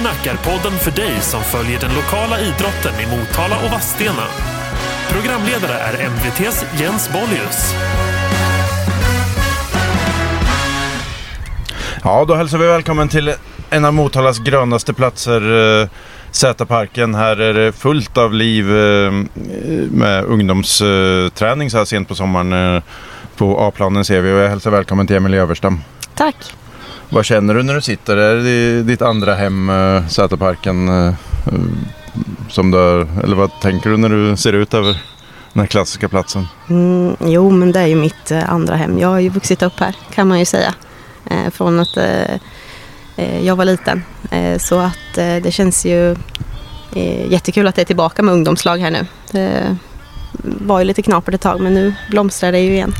Sportsnack är podden för dig som följer den lokala idrotten i Motala och Vadstena. Programledare är MVTs Jens Bollius. Ja, då hälsar vi välkommen till en av Motalas grönaste platser, eh, Sätaparken. Här är det fullt av liv eh, med ungdomsträning så här sent på sommaren. eh, På A-planen ser vi och jag hälsar välkommen till Emelie Överstam. Tack. Vad känner du när du sitter? Är det ditt andra hem, eh, Säterparken. Eh, som du, eller vad tänker du när du ser ut över den här klassiska platsen? Mm, jo, men det är ju mitt eh, andra hem. Jag har ju vuxit upp här kan man ju säga. Från att jag var liten. Så att det känns ju jättekul att det är tillbaka med ungdomslag här nu. Det var ju lite knapert ett tag men nu blomstrar det ju igen.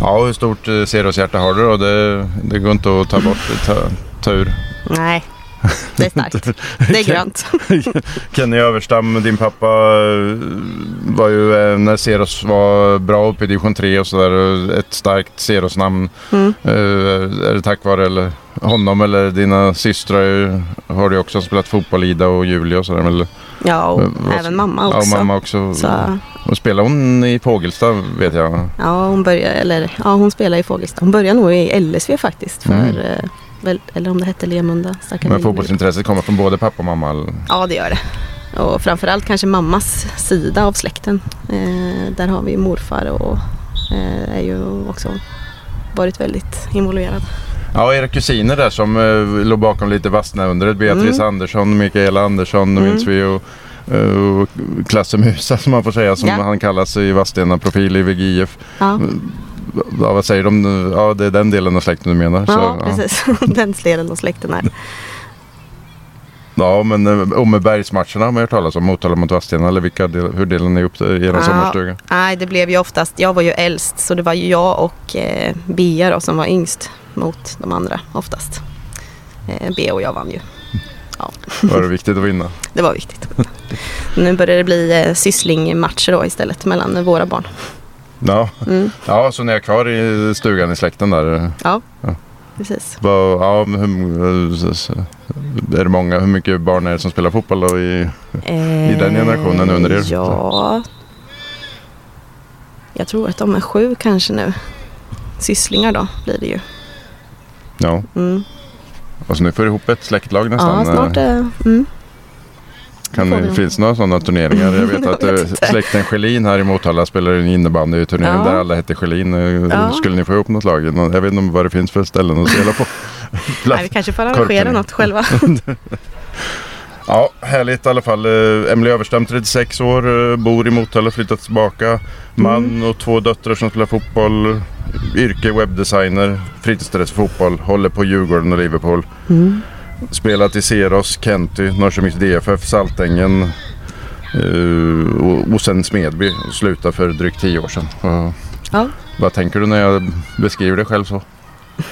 Ja, hur stort eh, Ceros-hjärta har du då? Det, det går inte att ta bort, ta, ta ur. Nej, det är starkt. Det är grönt. Kenny Överstam, din pappa eh, var ju eh, när Ceros var bra uppe i division 3 och sådär. Ett starkt Ceros-namn. Mm. Eh, Är det tack vare eller, honom eller dina systrar eh, har du också spelat fotboll, Ida och Julia och sådär? Eller, Ja, och Eh, vad- även mamma också. Ja, mamma också. Så, Och spelar hon i Fågelsta vet jag. ja, hon börjar, eller ja, hon spelar i Fågelsta. Hon börjar nog i LSV faktiskt. För, Mm. Eller om det hette Lemunda. Men fotbollsintresset kommer från både pappa och mamma? Ja, det gör det. Och framförallt kanske mammas sida av släkten. Eh, där har vi morfar och eh, är ju också varit väldigt involverad. Ja, era kusiner där som eh, låg bakom lite Vassnaundret. Beatrice Mm. Andersson, Mikaela Andersson Mm. minns vi och, eh, och Klasse Musa som man får säga som Ja. han kallas i Vadstena profil i VGIF. Ja, Ja, vad säger de? Ja, det är den delen av släkten du menar. ja Så, precis. Den delen av släkten här. Ja, men eh, Åmmebergsmatcherna har man hört talas om. Motala mot Vadstena eller vilka del, hur delar ni upp det i er Ja. sommarstuga? Nej, det blev ju oftast, jag var ju äldst så det var ju jag och eh, Bia då, som var yngst mot de andra oftast. Eh, Bea och jag vann ju. Var det viktigt att vinna? Det var viktigt. nu börjar det bli eh, sysslingmatcher då istället mellan våra barn. Ja. Mm, ja, så ni är kvar i stugan i släkten där? ja, Ja. precis. Ja, hur, är det många, hur mycket barn är det som spelar fotboll då i, I den generationen under er? Eh, Ja. Jag tror att de är sju kanske nu. Sysslingar då blir det ju. ja. Mm. Och så nu får du ihop ett släktlag nästan. Ja, snart. eh, Mm. Kan, vi. finns det några sådana turneringar? Jag vet att vet eh, släkten Schelin här i Motala spelar en innebandyturnering Ja. där alla heter Schelin. Eh, Ja. Skulle ni få ihop något lag? Jag vet inte vad det finns för ställen att spela på. Nej, vi kanske får arrangera något själva. Ja, härligt i alla fall. Eh, Emelie Överstam, 36 år, bor i Motala, flyttat tillbaka. Man Mm. och två döttrar som spelar fotboll. Yrke webbdesigner, fritidsintresse fotboll, håller på Djurgården och Liverpool. Mm. Spelat i Seros, Kenty, Norrköpings DFF, Saltängen eh, och, och sen Smedby. Och slutade för drygt 10 år sedan. Och, Ja. Vad tänker du när jag beskriver det själv så?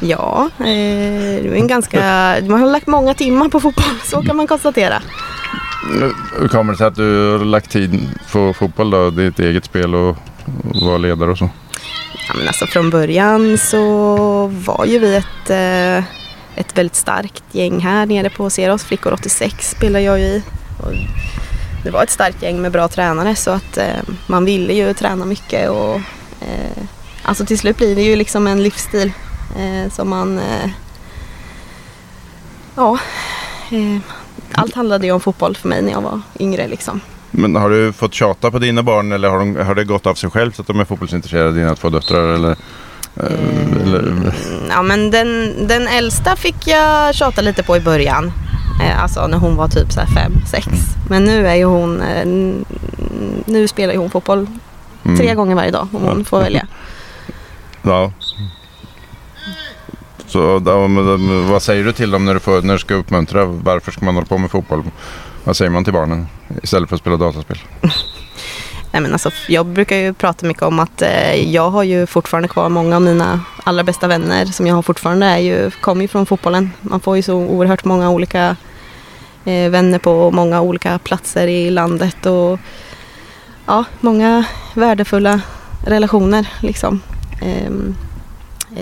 Ja, eh, det är en ganska... Man har lagt många timmar på fotboll, så kan man konstatera. Hur kommer det sig att du har lagt tid på fotboll då? Ditt eget spel och, och vara ledare och så? Ja, men alltså från början så var ju vi ett, eh, ett väldigt starkt gäng här nere på Seros. Flickor 86 spelar jag ju i. Och det var ett starkt gäng med bra tränare så att eh, man ville ju träna mycket och eh, alltså till slut blir det ju liksom en livsstil eh, som man eh, ja eh, allt handlade ju om fotboll för mig när jag var yngre liksom. Men har du fått tjata på dina barn eller har, de, har det gått av sig självt att de är fotbollsintresserade, dina två döttrar? Eller, eller, Ja men den, den äldsta fick jag tjata lite på i början. Eh, alltså när hon var typ så fem, sex. Men nu är ju hon, eh, nu spelar ju hon fotboll mm. tre gånger varje dag om hon får välja. Ja. Så vad säger du till dem när du, får, när du ska uppmuntra? Varför ska man hålla på med fotboll? Vad säger man till barnen istället för att spela dataspel? Nej, men alltså, jag brukar ju prata mycket om att eh, jag har ju fortfarande kvar många av mina allra bästa vänner som jag har fortfarande är ju, kommer ju från fotbollen. Man får ju så oerhört många olika eh, vänner på många olika platser i landet och ja, många värdefulla relationer liksom. Eh,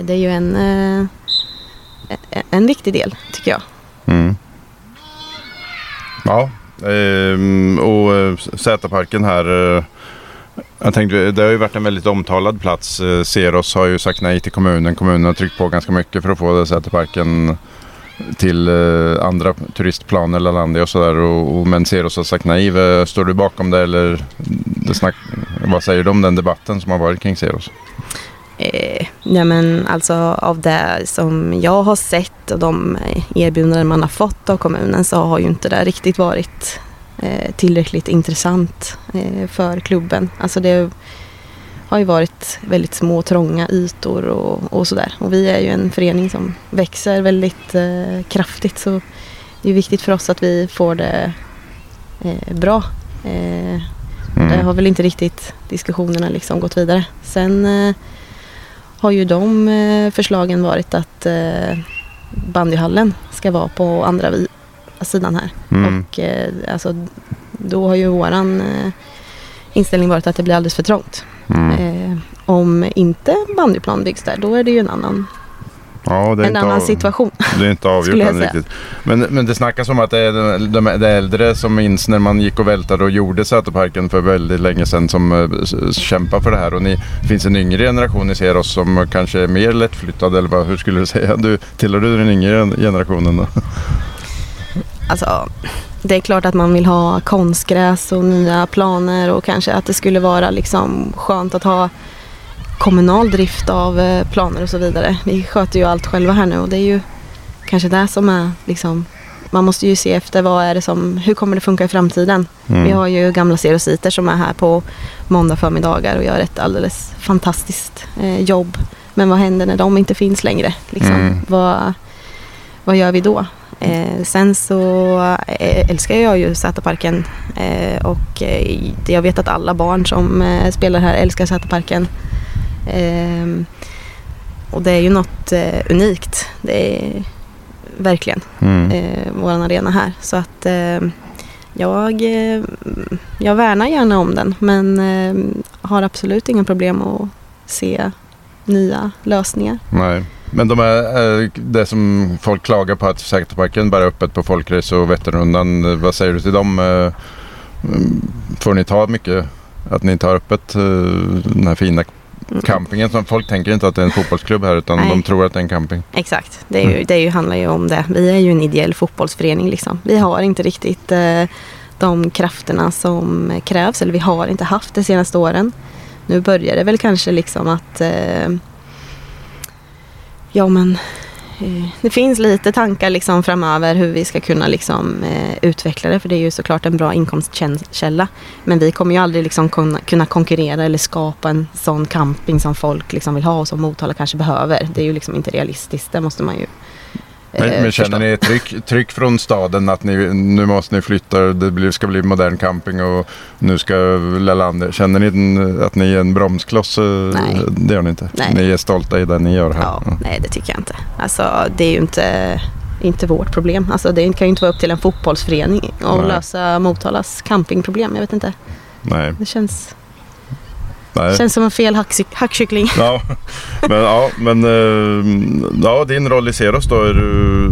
det är ju en, eh, en viktig del tycker jag. Mm. Ja, ehm, och eh, Z-parken här. Eh, jag tänkte, det har ju varit en väldigt omtalad plats. Eh, Seros har ju sagt nej till kommunen. Kommunen har tryckt på ganska mycket för att få Sätarparken till eh, andra turistplaner, Lalandia och sådär. Och, och, men Seros har sagt nej. Står du bakom det eller det snack, vad säger du om den debatten som har varit kring Seros? Eh, ja, men alltså av det som jag har sett och de erbjudanden man har fått av kommunen så har ju inte det riktigt varit eh, tillräckligt intressant eh, för klubben. Alltså det har ju varit väldigt små trånga ytor och, och sådär. Och vi är ju en förening som växer väldigt eh, kraftigt så det är viktigt för oss att vi får det eh, bra. Eh, mm. Det har väl inte riktigt diskussionerna liksom gått vidare. Sen eh, har ju de eh, förslagen varit att eh, bandyhallen ska vara på andra sidan här. Mm. Och eh, alltså, då har ju våran inställning varit att det blir alldeles för trångt. Mm. om inte bandyplan byggs där, då är det ju en annan Ja, en annan av, situation. Det är inte avgjort än riktigt. Men, men det snackas om att det är de, de, de äldre som minns när man gick och vältade och gjorde Säterparken för väldigt länge sedan som uh, kämpar för det här. Och ni, det finns en yngre generation ni ser oss som kanske är mer lättflyttad eller vad, hur skulle du säga? Du, tillhör du den yngre generationen då? Alltså, det är klart att man vill ha konstgräs och nya planer och kanske att det skulle vara liksom skönt att ha kommunal drift av eh, planer och så vidare. Vi sköter ju allt själva här nu och det är ju kanske det som är liksom man måste ju se efter vad är det som, hur kommer det funka i framtiden? Mm. Vi har ju gamla serositer som är här på måndag förmiddagar och gör ett alldeles fantastiskt eh, jobb. Men vad händer när de inte finns längre? Liksom, mm. vad, vad gör vi då? Eh, sen så eh, älskar jag ju Säterparken eh, och eh, jag vet att alla barn som spelar här älskar Säterparken. Ehm, och det är ju något eh, unikt. Det är verkligen mm. eh, vår arena här. Så att eh, jag, eh, jag värnar gärna om den men eh, har absolut inga problem att se nya lösningar. Nej. Men de är, eh, det som folk klagar på att Säkerhetsparken bara är öppet på folkrace och Vätternrundan. Vad säger du till dem? Mm, får ni ta mycket? Att ni tar öppet den här fina campingen. Som folk tänker inte att det är en fotbollsklubb här utan Nej. de tror att det är en camping. Exakt, det, är ju, det är ju, handlar ju om det. Vi är ju en ideell fotbollsförening. Liksom. Vi har inte riktigt eh, de krafterna som krävs eller vi har inte haft de senaste åren. Nu börjar det väl kanske liksom att eh, ja men Eh, det finns lite tankar liksom framöver hur vi ska kunna liksom, eh, utveckla det för det är ju såklart en bra inkomstkälla. Men vi kommer ju aldrig liksom kunna konkurrera eller skapa en sån camping som folk liksom vill ha och som Motala kanske behöver. Det är ju liksom inte realistiskt, det måste man ju men, men, känner ni tryck, tryck från staden att ni, nu måste ni flytta, det ska bli modern camping och nu ska Lalander. Känner ni att ni är en bromskloss? Nej. Det gör ni inte? Nej. Ni är stolta i det ni gör här? Ja, ja. Nej, det tycker jag inte. Alltså, det är ju inte, inte vårt problem. Alltså, det kan ju inte vara upp till en fotbollsförening att lösa Motalas campingproblem. Jag vet inte. Nej. Det känns... Nej. Känns som en fel hackkyckling. Ja, men, ja, men eh, ja, din roll i Seros då, är du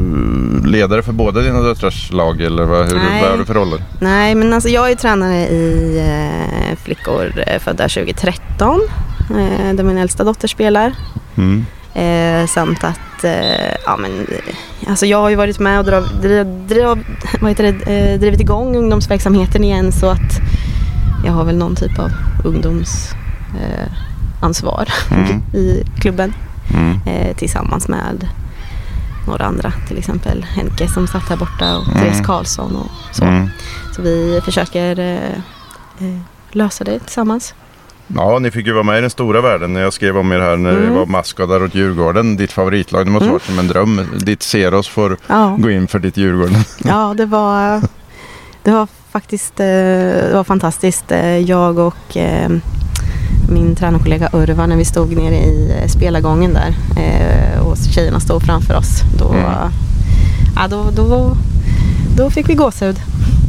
ledare för båda dina döttrars lag eller vad, hur, vad har du för roller? Nej, men alltså jag är tränare i eh, flickor eh, födda 2013 eh, där min äldsta dotter spelar. Mm. Eh, samt att, eh, ja men, alltså jag har ju varit med och drav, driv, driv, vad heter det, eh, drivit igång ungdomsverksamheten igen så att jag har väl någon typ av ungdoms eh, ansvar mm. i klubben mm. eh, tillsammans med några andra, till exempel Henke som satt här borta och mm. Therese Karlsson och så. Mm. Så vi försöker eh, eh, lösa det tillsammans. Ja, ni fick ju vara med i den stora världen när jag skrev om er här när Mm. det var maskadar åt Djurgården. Ditt favoritlag. Det måste ha varit som en dröm. Ditt Seros får Ja. gå in för ditt Djurgården. Ja, det var, det var faktiskt eh, det var fantastiskt. Eh, Jag och min tränarkollega Urva när vi stod nere i eh, spelargången där eh, och tjejerna stod framför oss. Då, Mm. ja, då, då, då fick vi gåshud.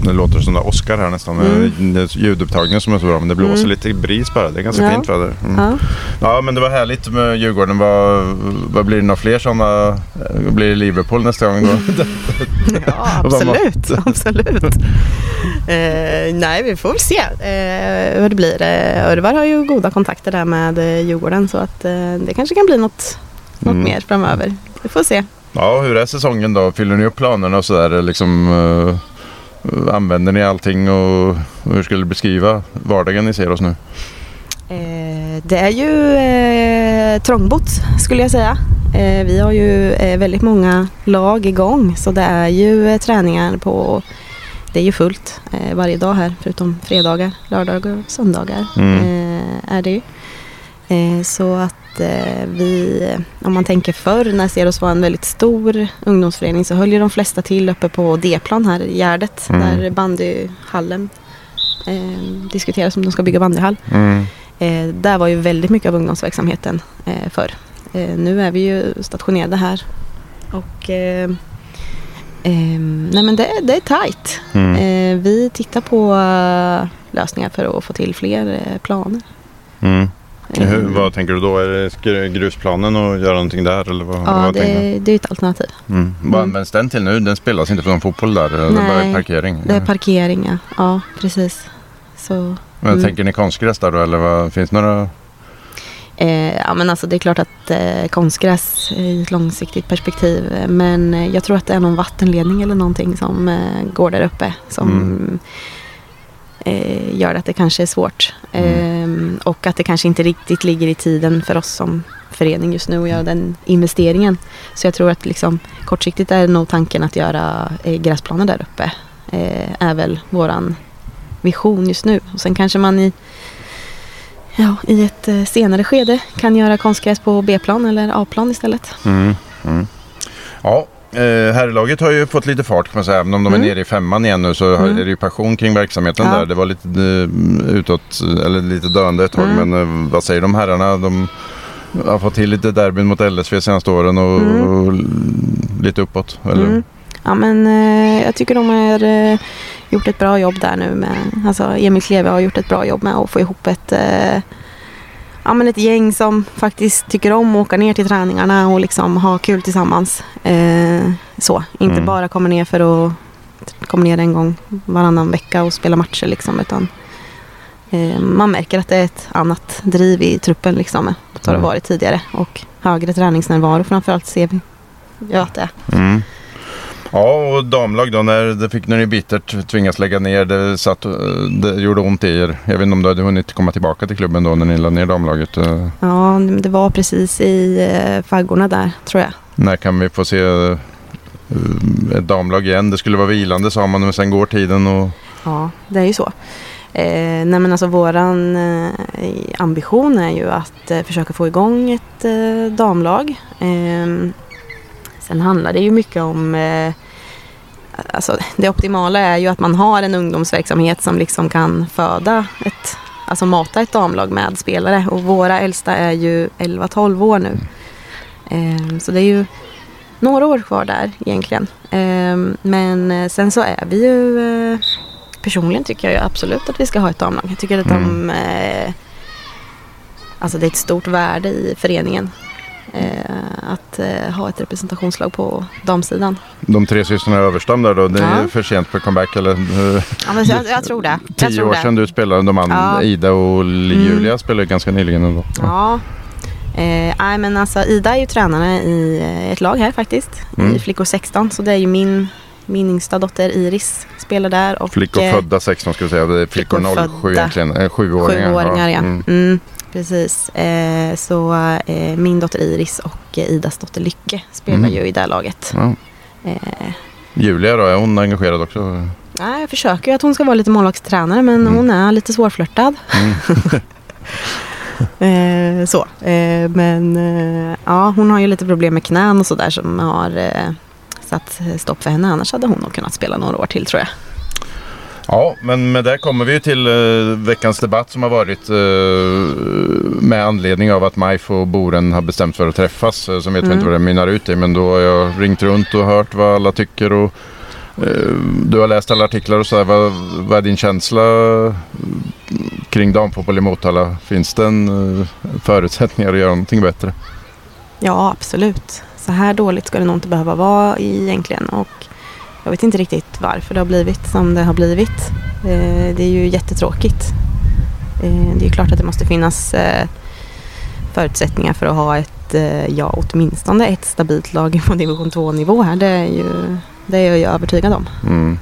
Det låter som det Oscar här nästan. Mm. Är Ljudupptagningen som är så bra. Men det blåser Mm. lite bris bara. Det är ganska Ja. fint väder. Mm. Ja. Ja, men det var härligt med Djurgården. Vad, vad blir det några fler sådana? Blir det Liverpool nästa gång då? Ja, absolut. absolut. Eh, nej, vi får väl se eh, hur det blir. Eh, Örvar har ju goda kontakter där med eh, Djurgården så att eh, det kanske kan bli något, något Mm. mer framöver. Vi får se. Ja, hur är säsongen då? Fyller ni upp planerna och sådär? Liksom, eh, använder ni allting och hur skulle du beskriva vardagen ni ser oss nu? Eh, det är ju eh, trångbott skulle jag säga. Eh, vi har ju eh, väldigt många lag igång så det är ju eh, träningar på det är ju fullt eh, varje dag här förutom fredagar, lördagar och söndagar Mm. eh, är det ju. Så att eh, vi, om man tänker förr när Seros var en väldigt stor ungdomsförening så höll ju de flesta till uppe på D-plan här i Gärdet Mm. där bandyhallen eh, diskuteras om de ska bygga bandyhall. Mm. Eh, där var ju väldigt mycket av ungdomsverksamheten eh, förr. Eh, nu är vi ju stationerade här. Och eh, eh, nej men det, det är tajt. Mm. Vi tittar på lösningar för att få till fler planer. Mm. Eh, Hur, vad tänker du då? Är det grusplanen och göra någonting där? Eller vad, ja, vad det, det är ett alternativ. Mm. Vad Mm. används den till nu? Den spelas inte för någon fotboll där? eller Det är Nej, parkering? Det är parkering, ja. ja precis. Så, Men mm. Tänker ni konstgräs där då? Eller vad, finns det några? Eh, ja, men alltså det är klart att eh, konstgräs i ett långsiktigt perspektiv. eh, Men eh, jag tror att det är någon vattenledning eller någonting som eh, går där uppe. Som Mm. Eh, gör att det kanske är svårt. Mm. Eh, och att det kanske inte riktigt ligger i tiden för oss som förening just nu att göra den investeringen. Så jag tror att liksom, kortsiktigt är nog tanken att göra eh, gräsplaner där uppe. Eh, är väl våran vision just nu. Och sen kanske man i ja, i ett eh, senare skede kan göra konstgräs på B-plan eller A-plan istället. Mm. Mm. Ja, eh, herrlaget har ju fått lite fart kan man säga. Även om de är Mm. nere i femman igen nu så har- Mm. är det ju passion kring verksamheten Ja. där. Det var lite eh, utåt, eller lite döende ett tag. Mm. Men eh, vad säger de herrarna? De har fått till lite derbyn mot LSV senaste åren och, Mm. och lite uppåt. Eller? Mm. Ja men eh, jag tycker de har eh, gjort ett bra jobb där nu med, alltså Emil Kleve har gjort ett bra jobb med att få ihop ett eh, Ja men ett gäng som faktiskt tycker om att åka ner till träningarna och liksom ha kul tillsammans. Eh, så, inte Mm. bara komma ner för att komma ner en gång varannan vecka och spela matcher liksom utan eh, man märker att det är ett annat driv i truppen liksom. Det har det Mm. varit tidigare och högre träningsnärvaro framförallt ser vi ju att det är. Mm. Ja, och damlag då, när det fick när ni bittert tvingas lägga ner, det, satt, eh, det gjorde ont i er. Jag vet inte om du hade hunnit komma tillbaka till klubben då när ni lade ner damlaget. Eh, Ja, det var precis i eh, faggorna där tror jag. När kan vi få se ett damlag igen? Det skulle vara vilande sa man, men sen går tiden och... Ja, det är ju så. Eh, nej men alltså våran eh, ambition är ju att eh, försöka få igång ett damlag. Sen handlar det ju mycket om eh, Alltså det optimala är ju att man har en ungdomsverksamhet som liksom kan föda ett Alltså mata ett damlag med spelare och våra äldsta är ju 11-12 år nu. Eh, så det är ju några år kvar där egentligen. Eh, men sen så är vi ju eh, Personligen tycker jag ju absolut att vi ska ha ett damlag. Jag tycker att de eh, Alltså det är ett stort värde i föreningen. Eh, att eh, ha ett representationslag på damsidan. De tre systrarna Överstam där då, det är Ja. för sent för comeback eller? eh, Ja, men jag, jag tror det. Jag Tio tror år det. sedan du spelade, de andra, Ja. Ida och Mm. Julia spelade ganska nyligen ändå. Ja. Eh, nej men alltså Ida är ju tränare i eh, ett lag här faktiskt. Mm. I Flickor 16. Så det är ju min, min yngsta dotter Iris spelar där. Och, Flickor eh, födda 16 skulle jag säga, det flickor Flickor 07 födda. egentligen, eh, sjuåringar. Sjuåringar ja. Mm. Mm. Precis. Eh, så eh, min dotter Iris och eh, Idas dotter Lycke spelar Mm. ju i det här laget. Ja. Julia då, är hon engagerad också? nej, jag försöker ju att hon ska vara lite målvaktstränare men Mm. hon är lite svårflörtad. Eh, så. Eh, men eh, ja, hon har ju lite problem med knän och sådär som har satt stopp för henne. Annars hade hon nog kunnat spela några år till tror jag. Ja, men med det kommer vi till eh, veckans debatt som har varit eh, med anledning av att MIF och Boren har bestämt för att träffas. Eh, som vet vi inte vad det mynnar ut i, men då har jag ringt runt och hört vad alla tycker. Och, eh, du har läst alla artiklar och så här. Vad, vad är din känsla eh, kring damfotboll i Motala? Finns det en eh, förutsättningar att göra någonting bättre? Ja, absolut. Så här dåligt ska det nog inte behöva vara egentligen. Och jag vet inte riktigt varför det har blivit som det har blivit. Eh, det är ju jättetråkigt. Eh, det är klart att det måste finnas eh, förutsättningar för att ha ett, ja åtminstone ett stabilt lag på division 2-nivå här. Det är, ju, det är jag ju övertygad om. Mm.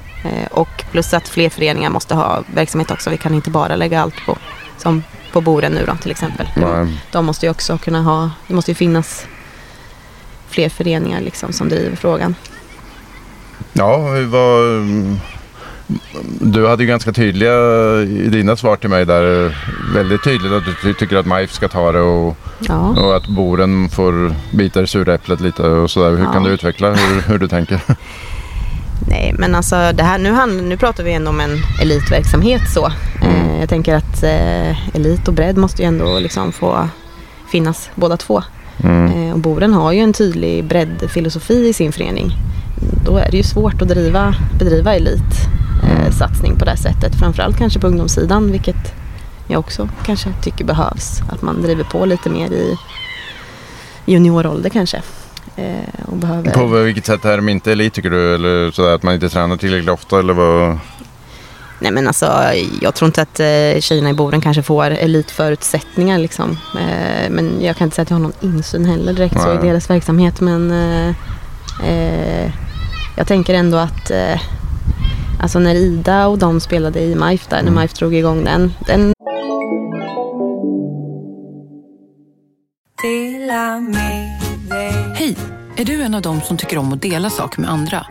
Och plus att fler föreningar måste ha verksamhet också. Vi kan inte bara lägga allt på, som på Boren nu då till exempel. Nej. De måste ju också kunna ha, det måste ju finnas fler föreningar liksom som driver frågan. Ja, var, du hade ju ganska tydliga i dina svar till mig där. Väldigt tydligt att du tycker att MIF ska ta det och, ja. och att Boren får bita i sura äpplet lite och sådär. Hur ja. kan du utveckla hur, hur du tänker? Nej, men alltså det här, nu, nu pratar vi ändå om en elitverksamhet så. Mm. Eh, jag tänker att eh, elit och bredd måste ju ändå liksom få finnas båda två. Mm. Eh, och Boren har ju en tydlig breddfilosofi i sin förening då är det ju svårt att driva, bedriva elitsatsning eh, på det sättet. Framförallt kanske på ungdomssidan vilket jag också kanske tycker behövs. Att man driver på lite mer i juniorålder kanske. Eh, och behöver... På vilket sätt är de inte elit tycker du? Eller sådär att man inte tränar tillräckligt ofta eller vad? Nej men alltså jag tror inte att eh, tjejerna i Boden kanske får elitförutsättningar liksom. Eh, men jag kan inte säga att jag har någon insyn heller direkt så i deras verksamhet. Men eh jag tänker ändå att eh, alltså när Ida och de spelade i MIF där, mm. när MIF drog igång den, den Hej! Är du en av dem som tycker om att dela saker med andra?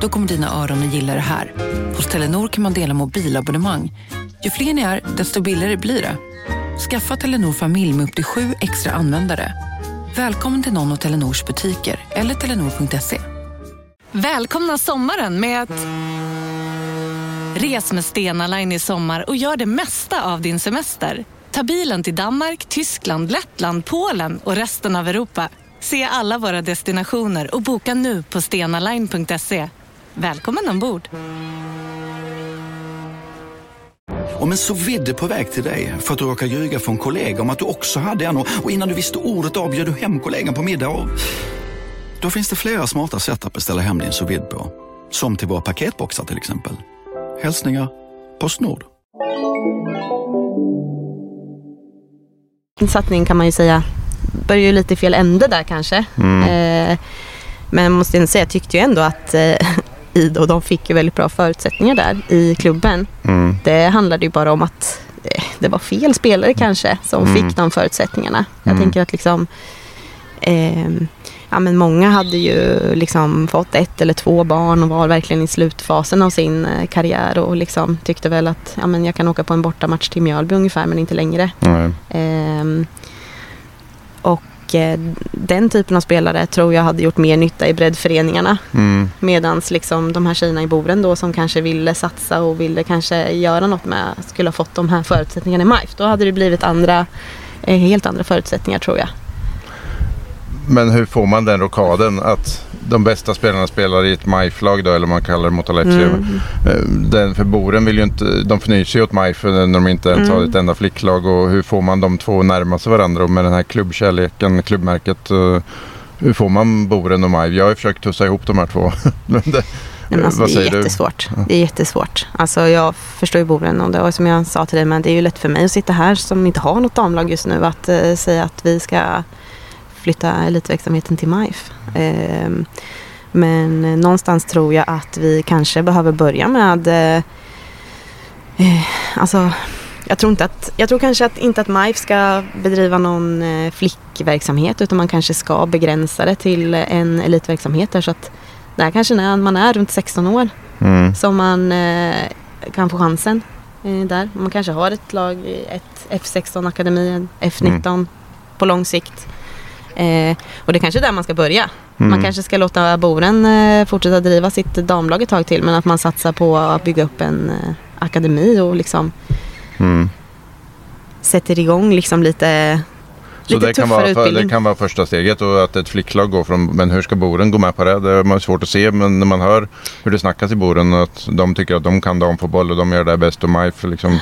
Då kommer dina öron att gilla det här. Hos Telenor kan man dela mobilabonnemang. Ju fler ni är, desto billigare blir det. Skaffa Telenor familj med upp till sju extra användare. Välkommen till någon av Telenors butiker eller telenor.se. Välkomna sommaren med att... Res med Stena Line i sommar och gör det mesta av din semester. Ta bilen till Danmark, Tyskland, Lettland, Polen och resten av Europa. Se alla våra destinationer och boka nu på stenaline.se. Välkommen ombord! Om en så vidde på väg till dig för att du råkar ljuga från kollega om att du också hade en och innan du visste ordet av du hem kollegan på middag och... Då finns det flera smarta sätt att beställa hem din sous på. Som till våra paketboxar till exempel. Hälsningar Postnord. Satsning kan man ju säga börjar ju lite i fel ände där kanske. Mm. Eh, men måste jag säga, jag tyckte ju ändå att eh, Ida och de fick ju väldigt bra förutsättningar där i klubben. Mm. Det handlade ju bara om att eh, det var fel spelare kanske som mm. fick de förutsättningarna. Jag mm. tänker att liksom eh, ja, men många hade ju liksom fått ett eller två barn och var verkligen i slutfasen av sin eh, karriär och liksom tyckte väl att ja, men jag kan åka på en bortamatch till Mjölby ungefär men inte längre. Mm. och eh, den typen av spelare tror jag hade gjort mer nytta i breddföreningarna. Mm. Medans liksom de här tjejerna i Boren då som kanske ville satsa och ville kanske göra något med skulle ha fått de här förutsättningarna i MIF. Då hade det blivit andra, eh, helt andra förutsättningar tror jag. Men hur får man den rockaden att de bästa spelarna spelar i ett MIF-lag då, eller man kallar det Motala FC. Mm. Eh, den för Boren vill ju inte, de fnyser ju åt MIF när de inte ens mm. har ett enda flicklag och hur får man de två närma sig varandra och med den här klubbkärleken, klubbmärket. Eh, hur får man Boren och MIF? Jag har ju försökt tussa ihop de här två. det, Nej, alltså, vad det är jättesvårt. Du? Det är jättesvårt. Alltså, jag förstår ju Boren och det var som jag sa till dig, men det är ju lätt för mig att sitta här som inte har något damlag just nu att uh, säga att vi ska flytta elitverksamheten till MIF. Eh, men någonstans tror jag att vi kanske behöver börja med eh, alltså jag tror, inte att, jag tror kanske att, inte att MIF ska bedriva någon eh, flickverksamhet utan man kanske ska begränsa det till en elitverksamhet där så att det är kanske när man är runt 16 år mm. som man eh, kan få chansen. där. Man kanske har ett lag, ett F16 akademi, en F19 på lång sikt. Eh, och det är kanske är där man ska börja. Man Mm. kanske ska låta Boren eh, fortsätta driva sitt damlag ett tag till men att man satsar på att bygga upp en eh, akademi och liksom Mm. sätter igång liksom lite, Så lite det kan, vara, utbildning. det kan vara första steget och att ett flicklag går från, men hur ska Boren gå med på det? Det är man svårt att se men när man hör hur det snackas i Boren att de tycker att de kan damfotboll och de gör det bäst och MIF liksom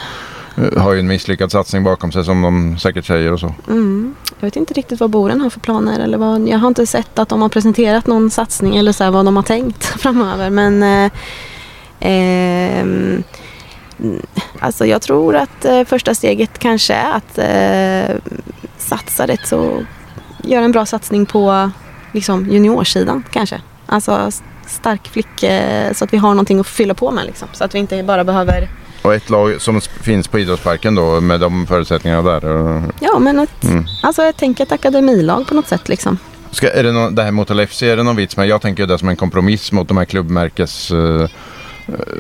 Eh, har ju en misslyckad satsning bakom sig som de säkert säger och så. Mm. Jag vet inte riktigt vad Boren har för planer. Eller vad, jag har inte sett att de har presenterat någon satsning eller så här, vad de har tänkt framöver. Men eh, eh, alltså jag tror att eh, första steget kanske är att eh, satsa rätt så göra en bra satsning på liksom, juniorsidan kanske. Alltså stark flick eh, så att vi har någonting att fylla på med. Liksom. Så att vi inte bara behöver och ett lag som finns på idrottsparken då med de förutsättningarna där. och- Ja, men ett, Mm. alltså jag tänker ett akademilag på något sätt liksom. Ska, är det, någon, det här mot LFC, är det någon vits med? Jag tänker det som en kompromiss mot de här klubbmärkes... eh,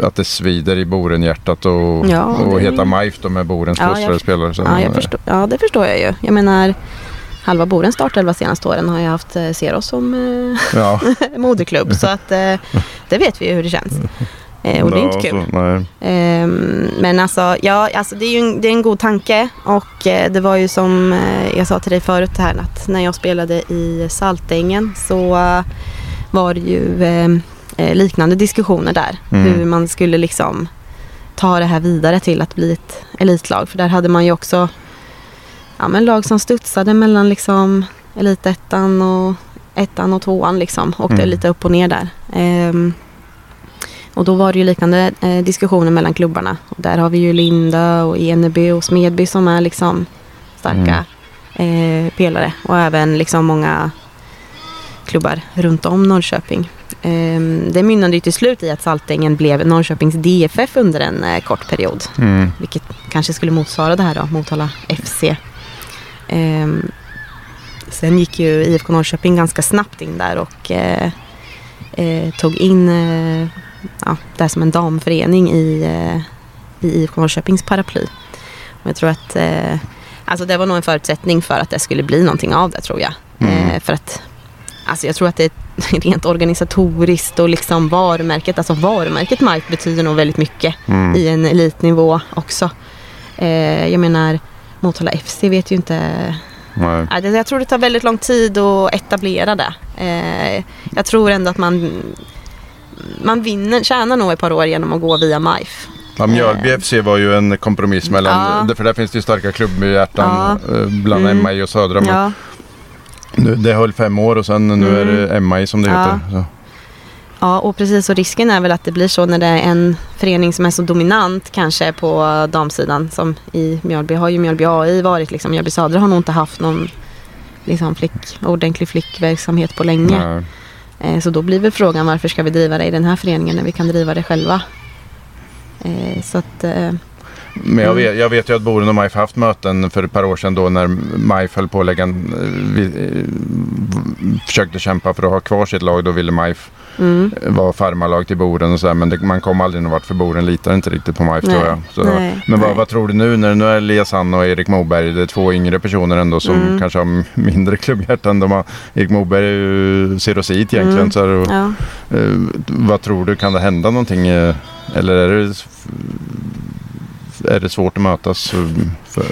att det svider i Borenhjärtat och, Ja, och det- heta MIF då med Borens Ja, jag spelare. Så, Ja, jag förstår, ja, det förstår jag ju. Jag menar, halva Borens startelva senaste åren har jag haft eh, Seros som eh, Ja, moderklubb. Så att eh, det vet vi ju hur det känns. Eh, och det är inte kul. så, nej. Ehm, men alltså, ja, alltså det är ju en, det är en god tanke. Och eh, det var ju som eh, jag sa till dig förut här att när jag spelade i Saltängen så var det ju liknande diskussioner där. Mm. Hur man skulle liksom ta det här vidare till att bli ett elitlag. För där hade man ju också ja, men lag som studsade mellan liksom elitettan och ettan och tvåan liksom. Åkte Mm. lite upp och ner där. Ehm, och då var det ju liknande eh, diskussioner mellan klubbarna. Och där har vi ju Linda och Eneby och Smedby som är liksom starka eh, pelare. Och även liksom många klubbar runt om Norrköping. Ehm, det mynnade ju till slut i att Saltängen blev Norrköpings DFF under en eh, kort period. Mm. Vilket kanske skulle motsvara det här då, Motala FC. Ehm, sen gick ju IFK Norrköping ganska snabbt in där och eh, eh, tog in eh, ja, det här som en damförening i, eh, i IFK Norrköpings paraply. Och jag tror att eh, alltså det var nog en förutsättning för att det skulle bli någonting av det tror jag. Mm. Eh, för att Alltså jag tror att det är rent organisatoriskt och liksom varumärket, alltså varumärket Mark betyder nog väldigt mycket Mm. i en elitnivå också. Eh, jag menar, Motala FC vet ju inte... Nej. Jag tror det tar väldigt lång tid att etablera det. Eh, jag tror ändå att man, man vinner, tjänar nog ett par år genom att gå via MIF. Ja, Mjölby FC var ju en kompromiss mellan, Ja. för där finns det ju starka klubbhjärtan eh, bland Mm. MI och Södra. Men Ja, nu, det höll fem år och sen nu är det MI som det Ja. heter. Så. ja, och precis. Och risken är väl att det blir så när det är en förening som är så dominant kanske på damsidan. Som i Mjölby har ju Mjölby AI varit liksom. Mjölby Södra har nog inte haft någon liksom, flick, ordentlig flickverksamhet på länge. Nej. Eh, så då blir väl frågan varför ska vi driva det i den här föreningen när vi kan driva det själva. Eh, så att, eh, men jag Mm. vet, jag vet ju att Boren och MIF haft möten för ett par år sedan då när MIF höll på att lägga en, eh, vi, eh, försökte kämpa för att ha kvar sitt lag. Då ville MIF mm, vara farmarlag till Boren och så här, men det, man kom aldrig någon vart för Boren litar inte riktigt på MIF Nej, tror jag. Så, nej, men vad, vad tror du nu när nu är Elias Sand och Erik Moberg, det är två yngre personer ändå som Mm. kanske har mindre klubbhjärtan. De har, Erik Moberg är ju serosit egentligen. Mm. Så här, och, ja. eh, vad tror du, kan det hända någonting? eh, eller är det, är det svårt att mötas? För,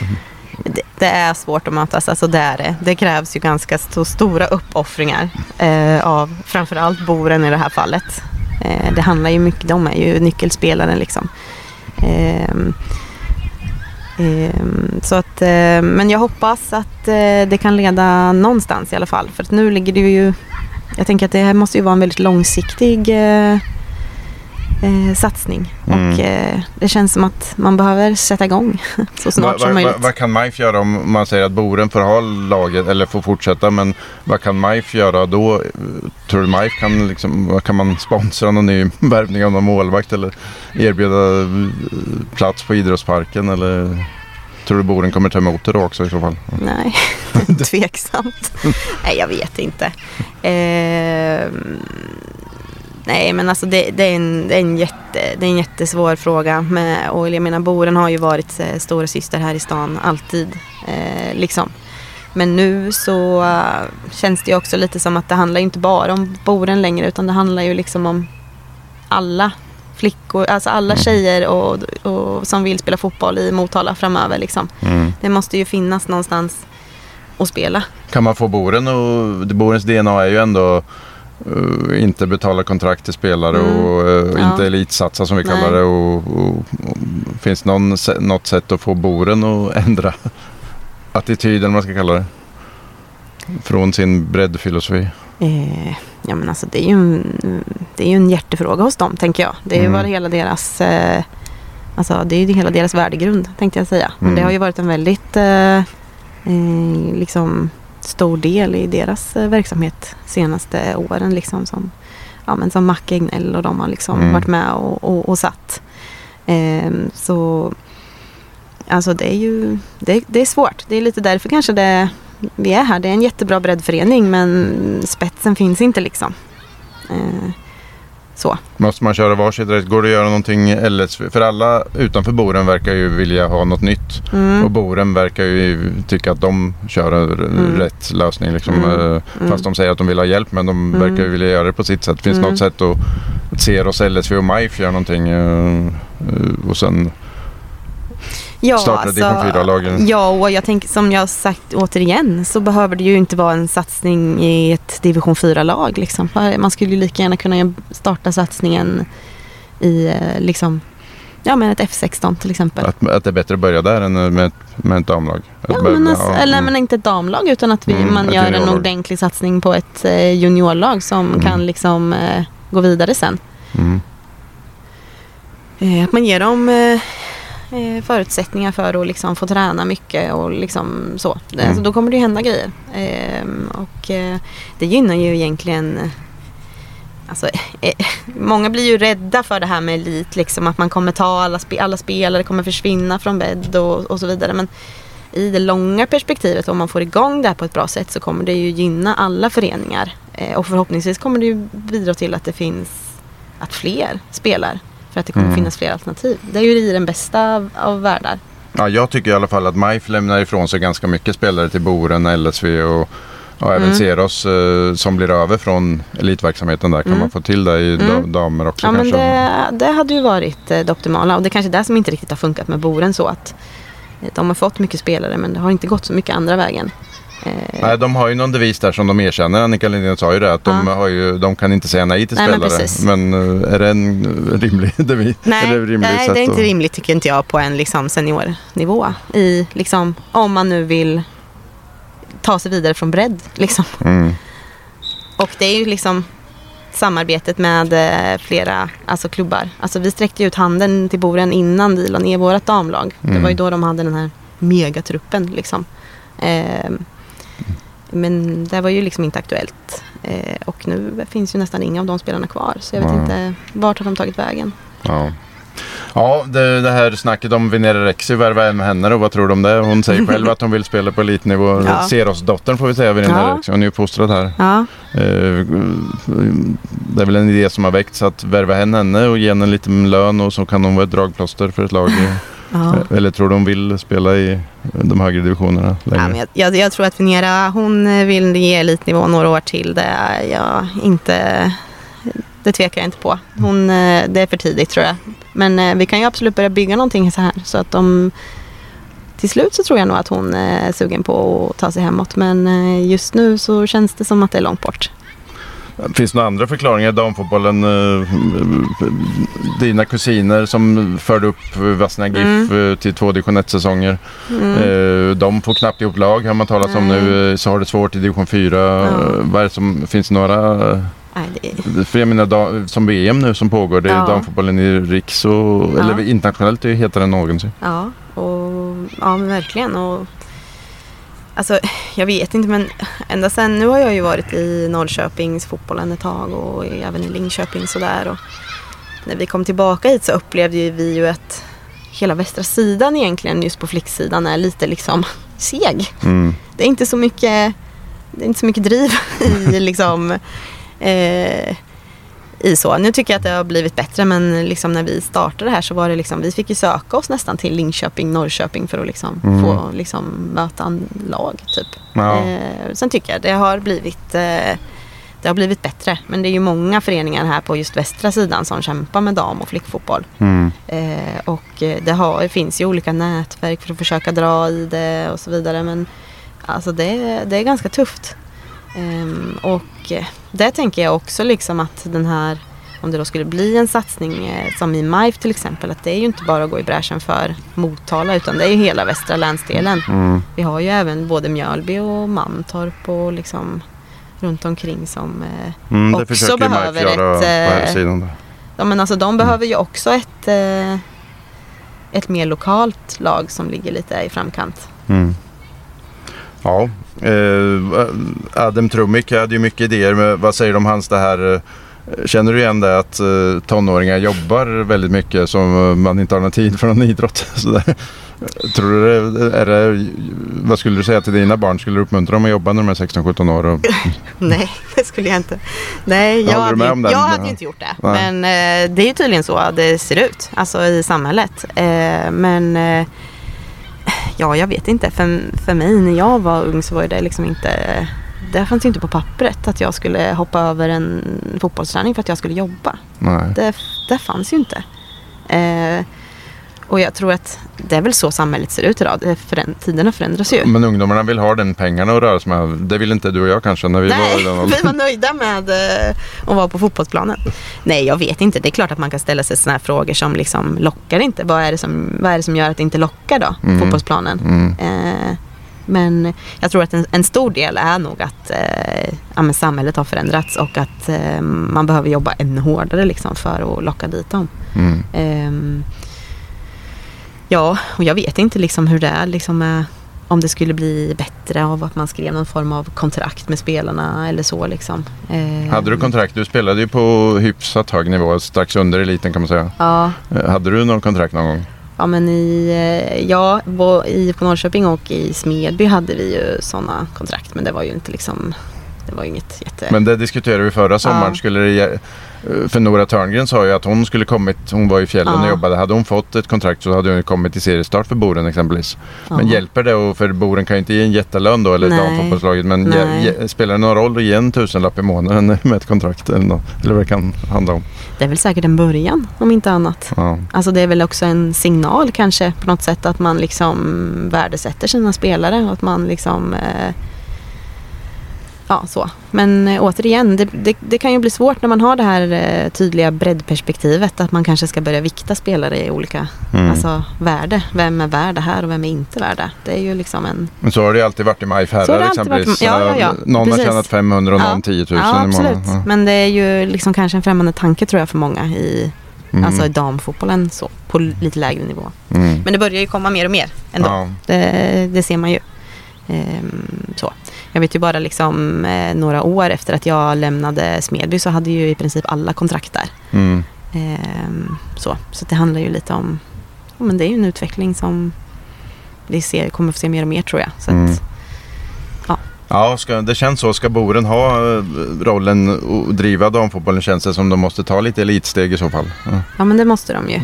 det, det är svårt att mötas, alltså det är det. Det krävs ju ganska st stora uppoffringar eh, av framförallt Boren i det här fallet. Eh, det handlar ju mycket, de är ju nyckelspelare liksom. Eh, så att, eh, men jag hoppas att eh, det kan leda någonstans i alla fall. För att nu ligger det ju, jag tänker att det här måste ju vara en väldigt långsiktig eh, eh, eh, satsning. Mm. Och eh, det känns som att man behöver sätta igång så snart vad, som vad, möjligt. vad, vad kan MIF göra om man säger att Boren får ha laget eller får fortsätta? Men vad kan MIF göra då? Eh, Tror du MIF kan, liksom, kan man sponsra någon ny värvning av någon målvakt eller erbjuda eh, plats på idrottsparken? Eller tror du Boren kommer ta emot det då också i så fall? Nej, tveksamt. nej, jag vet inte. Ehm, nej, men alltså det, det, är en, det är en jätte det är en jättesvår fråga. Med, och jag menar Boren har ju varit eh, stora syster här i stan alltid. Eh, liksom. Men nu så uh, känns det ju också lite som att det handlar inte bara om Boren längre utan det handlar ju liksom om alla flickor, alltså alla Mm. tjejer och, och, som vill spela fotboll i Motala framöver. Liksom. Mm. Det måste ju finnas någonstans att spela. Kan man få Boren och Borens DNA är ju ändå eh, inte betala kontrakt till spelare Mm. och eh, Ja. inte elitsatsa som vi Nej. kallar det. Och, och, och, finns någon, sä- något sätt att få Boren att ändra attityden, man ska kalla det? Från sin breddfilosofi. Eh, ja men alltså det är ju en, det är ju en hjärtefråga hos dem tänker jag. Det är ju Mm. hela deras eh, Alltså det är ju hela deras värdegrund tänkte jag säga. Men Mm. det har ju varit en väldigt eh, eh, liksom stor del i deras eh, verksamhet senaste åren liksom som Ja men som Mac Egnell och de har liksom Mm. varit med och, och, och satt. Eh, så Alltså det är ju det, det är svårt. Det är lite därför kanske det vi är här. Det är en jättebra breddförening men spetsen finns inte liksom. Eh, så. Måste man köra varsitt race? Går det att göra någonting LSV? För alla utanför Boren verkar ju vilja ha något nytt. Mm. Och Boren verkar ju tycka att de kör Mm. rätt lösning. Liksom. Mm. Eh, Mm. Fast de säger att de vill ha hjälp men de Mm. verkar ju vilja göra det på sitt sätt. Finns det Mm. något sätt att, se oss LSV och MIF gör någonting eh, eh, och sen Ja, starta division 4-lagen? Ja, och jag tänker som jag sagt återigen så behöver det ju inte vara en satsning i ett division 4-lag. Liksom. Man skulle ju lika gärna kunna starta satsningen i eh, liksom, ja, men ett F16 till exempel. Att, att det är bättre att börja där än med, ett- med ett damlag? Ja, börja- men alltså, ja, eller mm. men inte ett damlag utan att vi, Mm, man gör en ordentlig satsning på ett eh, juniorlag som Mm. kan liksom eh, gå vidare sen. Mm. Eh, att man ger dem eh, eh, förutsättningar för att liksom få träna mycket och liksom så. Mm. Alltså, då kommer det ju hända grejer. Ehm, och eh, det gynnar ju egentligen eh, Alltså, eh, många blir ju rädda för det här med elit, liksom, att man kommer ta alla, spe, alla spelare kommer försvinna från bädd och, och så vidare. Men i det långa perspektivet, om man får igång det här på ett bra sätt så kommer det ju gynna alla föreningar. Eh, och förhoppningsvis kommer det ju bidra till att det finns, att fler spelar. För att det kommer Mm. finnas fler alternativ. Det är ju i den bästa av, av världar. Ja, jag tycker i alla fall att MIF lämnar ifrån sig ganska mycket spelare till Boren, LSV och, och även Mm. Seros eh, som blir över från elitverksamheten där. Kan Mm. man få till det i Mm. damer också Ja men kanske? det, det hade ju varit eh, det optimala och det är kanske är det som inte riktigt har funkat med Boren så att de har fått mycket spelare men det har inte gått så mycket andra vägen. Eh, Nej, de har ju någon devis där som de erkänner. Annika Lindén sa ju det att de, Ja. ju, de kan inte säga nej till Nej, men spelare. precis. Men, eh, är det en eh, rimlig devis? Nej, Eller rimlig nej det är inte rimligt tycker inte jag på en liksom, seniornivå. I, liksom, om man nu vill ta sig vidare från bredd. Liksom. Mm. Och det är ju liksom samarbetet med flera alltså klubbar. Alltså vi sträckte ut handen till Boren innan vi la ner vårt damlag. Det Mm. var ju då de hade den här megatruppen liksom. Ehm, men det var ju liksom inte aktuellt. Eh, och nu finns ju nästan inga av de spelarna kvar. Så jag vet Ja. inte vart har de tagit vägen. Ja. Ja, det, det här snacket om Venera Rexy, värva en henne då, vad tror du om det? Hon säger själv att hon vill spela på elitnivå. Ja. Seros-dottern får vi säga, Venera Ja. Rexy. Hon är ju uppfostrad här. Ja, Eh, Det är väl en idé som har väckts att värva henne, henne och ge henne en liten lön och så kan hon vara ett dragplåster för ett lag. ja. Eller tror du hon vill spela i de högre divisionerna Ja, längre? men jag, jag, jag tror att Venera hon vill ge elitnivå några år till. Det jag inte... Det tvekar jag inte på. Hon, eh, det är för tidigt tror jag. Men eh, vi kan ju absolut börja bygga någonting så här. Så att de, till slut så tror jag nog att hon är sugen på att ta sig hemåt. Men eh, just nu så känns det som att det är långt bort. Finns det några andra förklaringar i damfotbollen? Eh, Dina kusiner som förde upp Vassna GIF Mm. eh, till två division 1-säsonger. Eh, De får knappt ihop lag har man talat om nu. eh, Så har det svårt i division 4. Ja. Vad är det som, finns det några? Nej, det, För jag menar som VM nu som pågår. Det är Ja. damfotbollen i riks och Ja. eller internationellt är det hetare än någonsin. Ja, och, ja men verkligen. Och, alltså, jag vet inte men ända sen, nu har jag ju varit i Norrköpings fotbollen ett tag och även i Linköping sådär. Och när vi kom tillbaka hit så upplevde ju vi ju att hela västra sidan egentligen just på flicksidan är lite liksom seg. Mm. Det är inte så mycket, det är inte så mycket driv i liksom eh, i så. Nu tycker jag att det har blivit bättre men liksom när vi startade här så var det liksom, vi fick ju söka oss nästan till Linköping, Norrköping för att liksom Mm. få liksom möta en lag typ. Ja. Eh, sen tycker jag det har blivit eh, det har blivit bättre. Men det är ju många föreningar här på just västra sidan som kämpar med dam och flickfotboll. Mm. Eh, och eh, det, har, det finns ju olika nätverk för att försöka dra i det och så vidare. Men alltså det, det är ganska tufft. Ehm, och eh, där tänker jag också liksom att den här, om det då skulle bli en satsning eh, som i MIF till exempel, att det är ju inte bara att gå i bräschen för Motala utan det är ju hela västra länsdelen. Mm. Vi har ju även både Mjölby och Mantorp och liksom runt omkring som eh, Mm, också behöver ett, eh. Ja men alltså de behöver ju också ett, eh, ett mer lokalt lag som ligger lite i framkant. Mm. Ja, eh, Adam Trumik hade ju mycket idéer. Men vad säger du om hans det här? eh, Känner du igen det att eh, tonåringar jobbar väldigt mycket som eh, man inte har någon tid för någon idrott? Tror du är det, vad skulle du säga till dina barn? Skulle du uppmuntra dem att jobba när de är 16-17 år? Och, Nej, det skulle jag inte. Nej, jag, hade, ju- jag hade ju inte gjort det. Nej. Men eh, det är ju tydligen så det ser ut, alltså i samhället. Eh, men eh, ja, jag vet inte. För, för mig när jag var ung så var det liksom inte det fanns ju inte på pappret att jag skulle hoppa över en fotbollsträning för att jag skulle jobba. nej. Det, det fanns ju inte. Eh, och jag tror att det är väl så samhället ser ut idag. Föränd- tiderna förändras ju. Men ungdomarna vill ha den pengarna att röra sig med. Det vill inte du och jag kanske när vi var Nej, den vi var nöjda med eh, att vara på fotbollsplanen. Nej, jag vet inte. Det är klart att man kan ställa sig sådana här frågor som liksom lockar inte. Vad är det som, vad är det som gör att det inte lockar då, Mm. fotbollsplanen? Mm. Eh, men jag tror att en, en stor del är nog att eh, ja, samhället har förändrats och att eh, man behöver jobba ännu hårdare liksom, för att locka dit dem. Mm. Ehm, ja, och jag vet inte liksom hur det är liksom med, om det skulle bli bättre av att man skrev någon form av kontrakt med spelarna eller så liksom. Ehm, Hade du kontrakt? Du spelade ju på hyfsat hög nivå, strax under eliten kan man säga. Ja, Eh, Hade du någon kontrakt någon gång? ja men i, eh, ja, i på Norrköping och i Smedby hade vi ju sådana kontrakt men det var ju inte liksom, det var inget jätte... Men det diskuterade vi förra sommaren. Ja. Skulle det, för Nora Törngren sa ju att hon skulle kommit, hon var i fjällen Ja. och jobbade. Hade hon fått ett kontrakt så hade hon kommit till seriestart för Boren exempelvis. Men Ja. hjälper det? Och för Boren kan ju inte ge en jättelön då, eller damfotbollslaget. Men ge, ge, spelar det någon roll att ge en tusenlapp i månaden med ett kontrakt? Eller, något, eller vad det kan handla om? Det är väl säkert en början om inte annat. Ja. Alltså det är väl också en signal kanske på något sätt att man liksom värdesätter sina spelare och att man liksom eh, Ja, så. Men eh, återigen, det, det, det kan ju bli svårt när man har det här eh, tydliga breddperspektivet att man kanske ska börja vikta spelare i olika Mm. alltså, värde. Vem är värd det här och vem är inte värd det? Det är ju liksom en... Men så har det alltid varit i MIF herrar alltid varit- exempelvis. ja, ja, ja. Någon Precis. har tjänat 500 och Ja. någon 10 000 Ja, i absolut. månaden. Ja. Men det är ju liksom kanske en främmande tanke tror jag för många i, Mm. alltså i damfotbollen så, på lite lägre nivå. Mm. Men det börjar ju komma mer och mer ändå. Ja. Det, det ser man ju. Ehm, så. Jag vet ju bara liksom eh, några år efter att jag lämnade Smedby så hade ju i princip alla kontrakt där. Mm. Ehm, så. så det handlar ju lite om, ja, men det är ju en utveckling som vi ser, kommer få se mer och mer tror jag. Så Mm. att, Ja, ska, det känns så. Ska Boren ha eh, rollen och driva damfotbollen känns det som de måste ta lite elitsteg i så fall. Ja. ja men det måste de ju.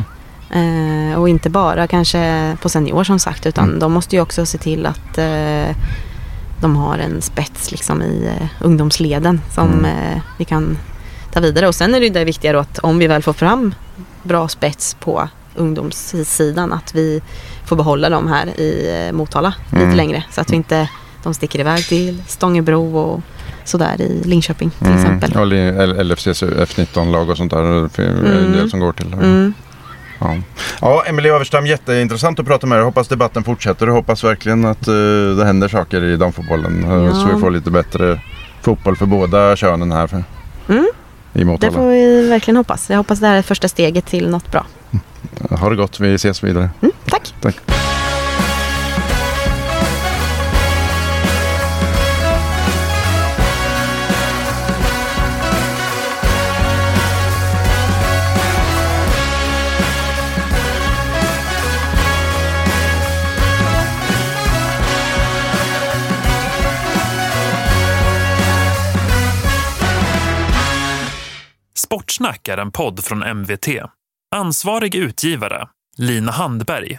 Eh, och inte bara kanske på senior som sagt utan Mm. de måste ju också se till att eh, de har en spets liksom i eh, ungdomsleden som Mm. eh, vi kan ta vidare. Och sen är det ju det viktiga då att om vi väl får fram bra spets på ungdomssidan att vi får behålla dem här i eh, Motala Mm. lite längre så att vi inte de sticker iväg till Stångebro och sådär i Linköping till exempel. Mm. Eller L- LFCs F19-lag och sånt där. Det är en Mm. del som går till. Mm. Ja. ja, Emelie Överstam, jätteintressant att prata med dig. Hoppas debatten fortsätter och hoppas verkligen att eh, det händer saker i damfotbollen. eh, Ja. Så vi får lite bättre fotboll för båda könen här för, Mm. i Det Motala. får vi verkligen hoppas. Jag hoppas det här är första steget till något bra. Ha det gott, vi ses vidare. Mm, tack! Tack. Sportsnack är en podd från MVT. Ansvarig utgivare, Lina Handberg.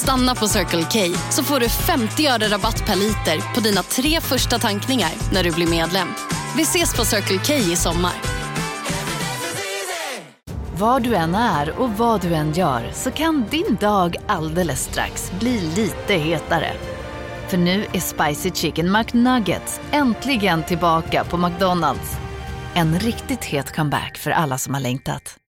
Stanna på Circle K så får du 50 öre rabatt per liter på dina tre första tankningar när du blir medlem. Vi ses på Circle K i sommar. Var du än är och vad du än gör så kan din dag alldeles strax bli lite hetare. För nu är Spicy Chicken McNuggets äntligen tillbaka på McDonalds. En riktigt het comeback för alla som har längtat.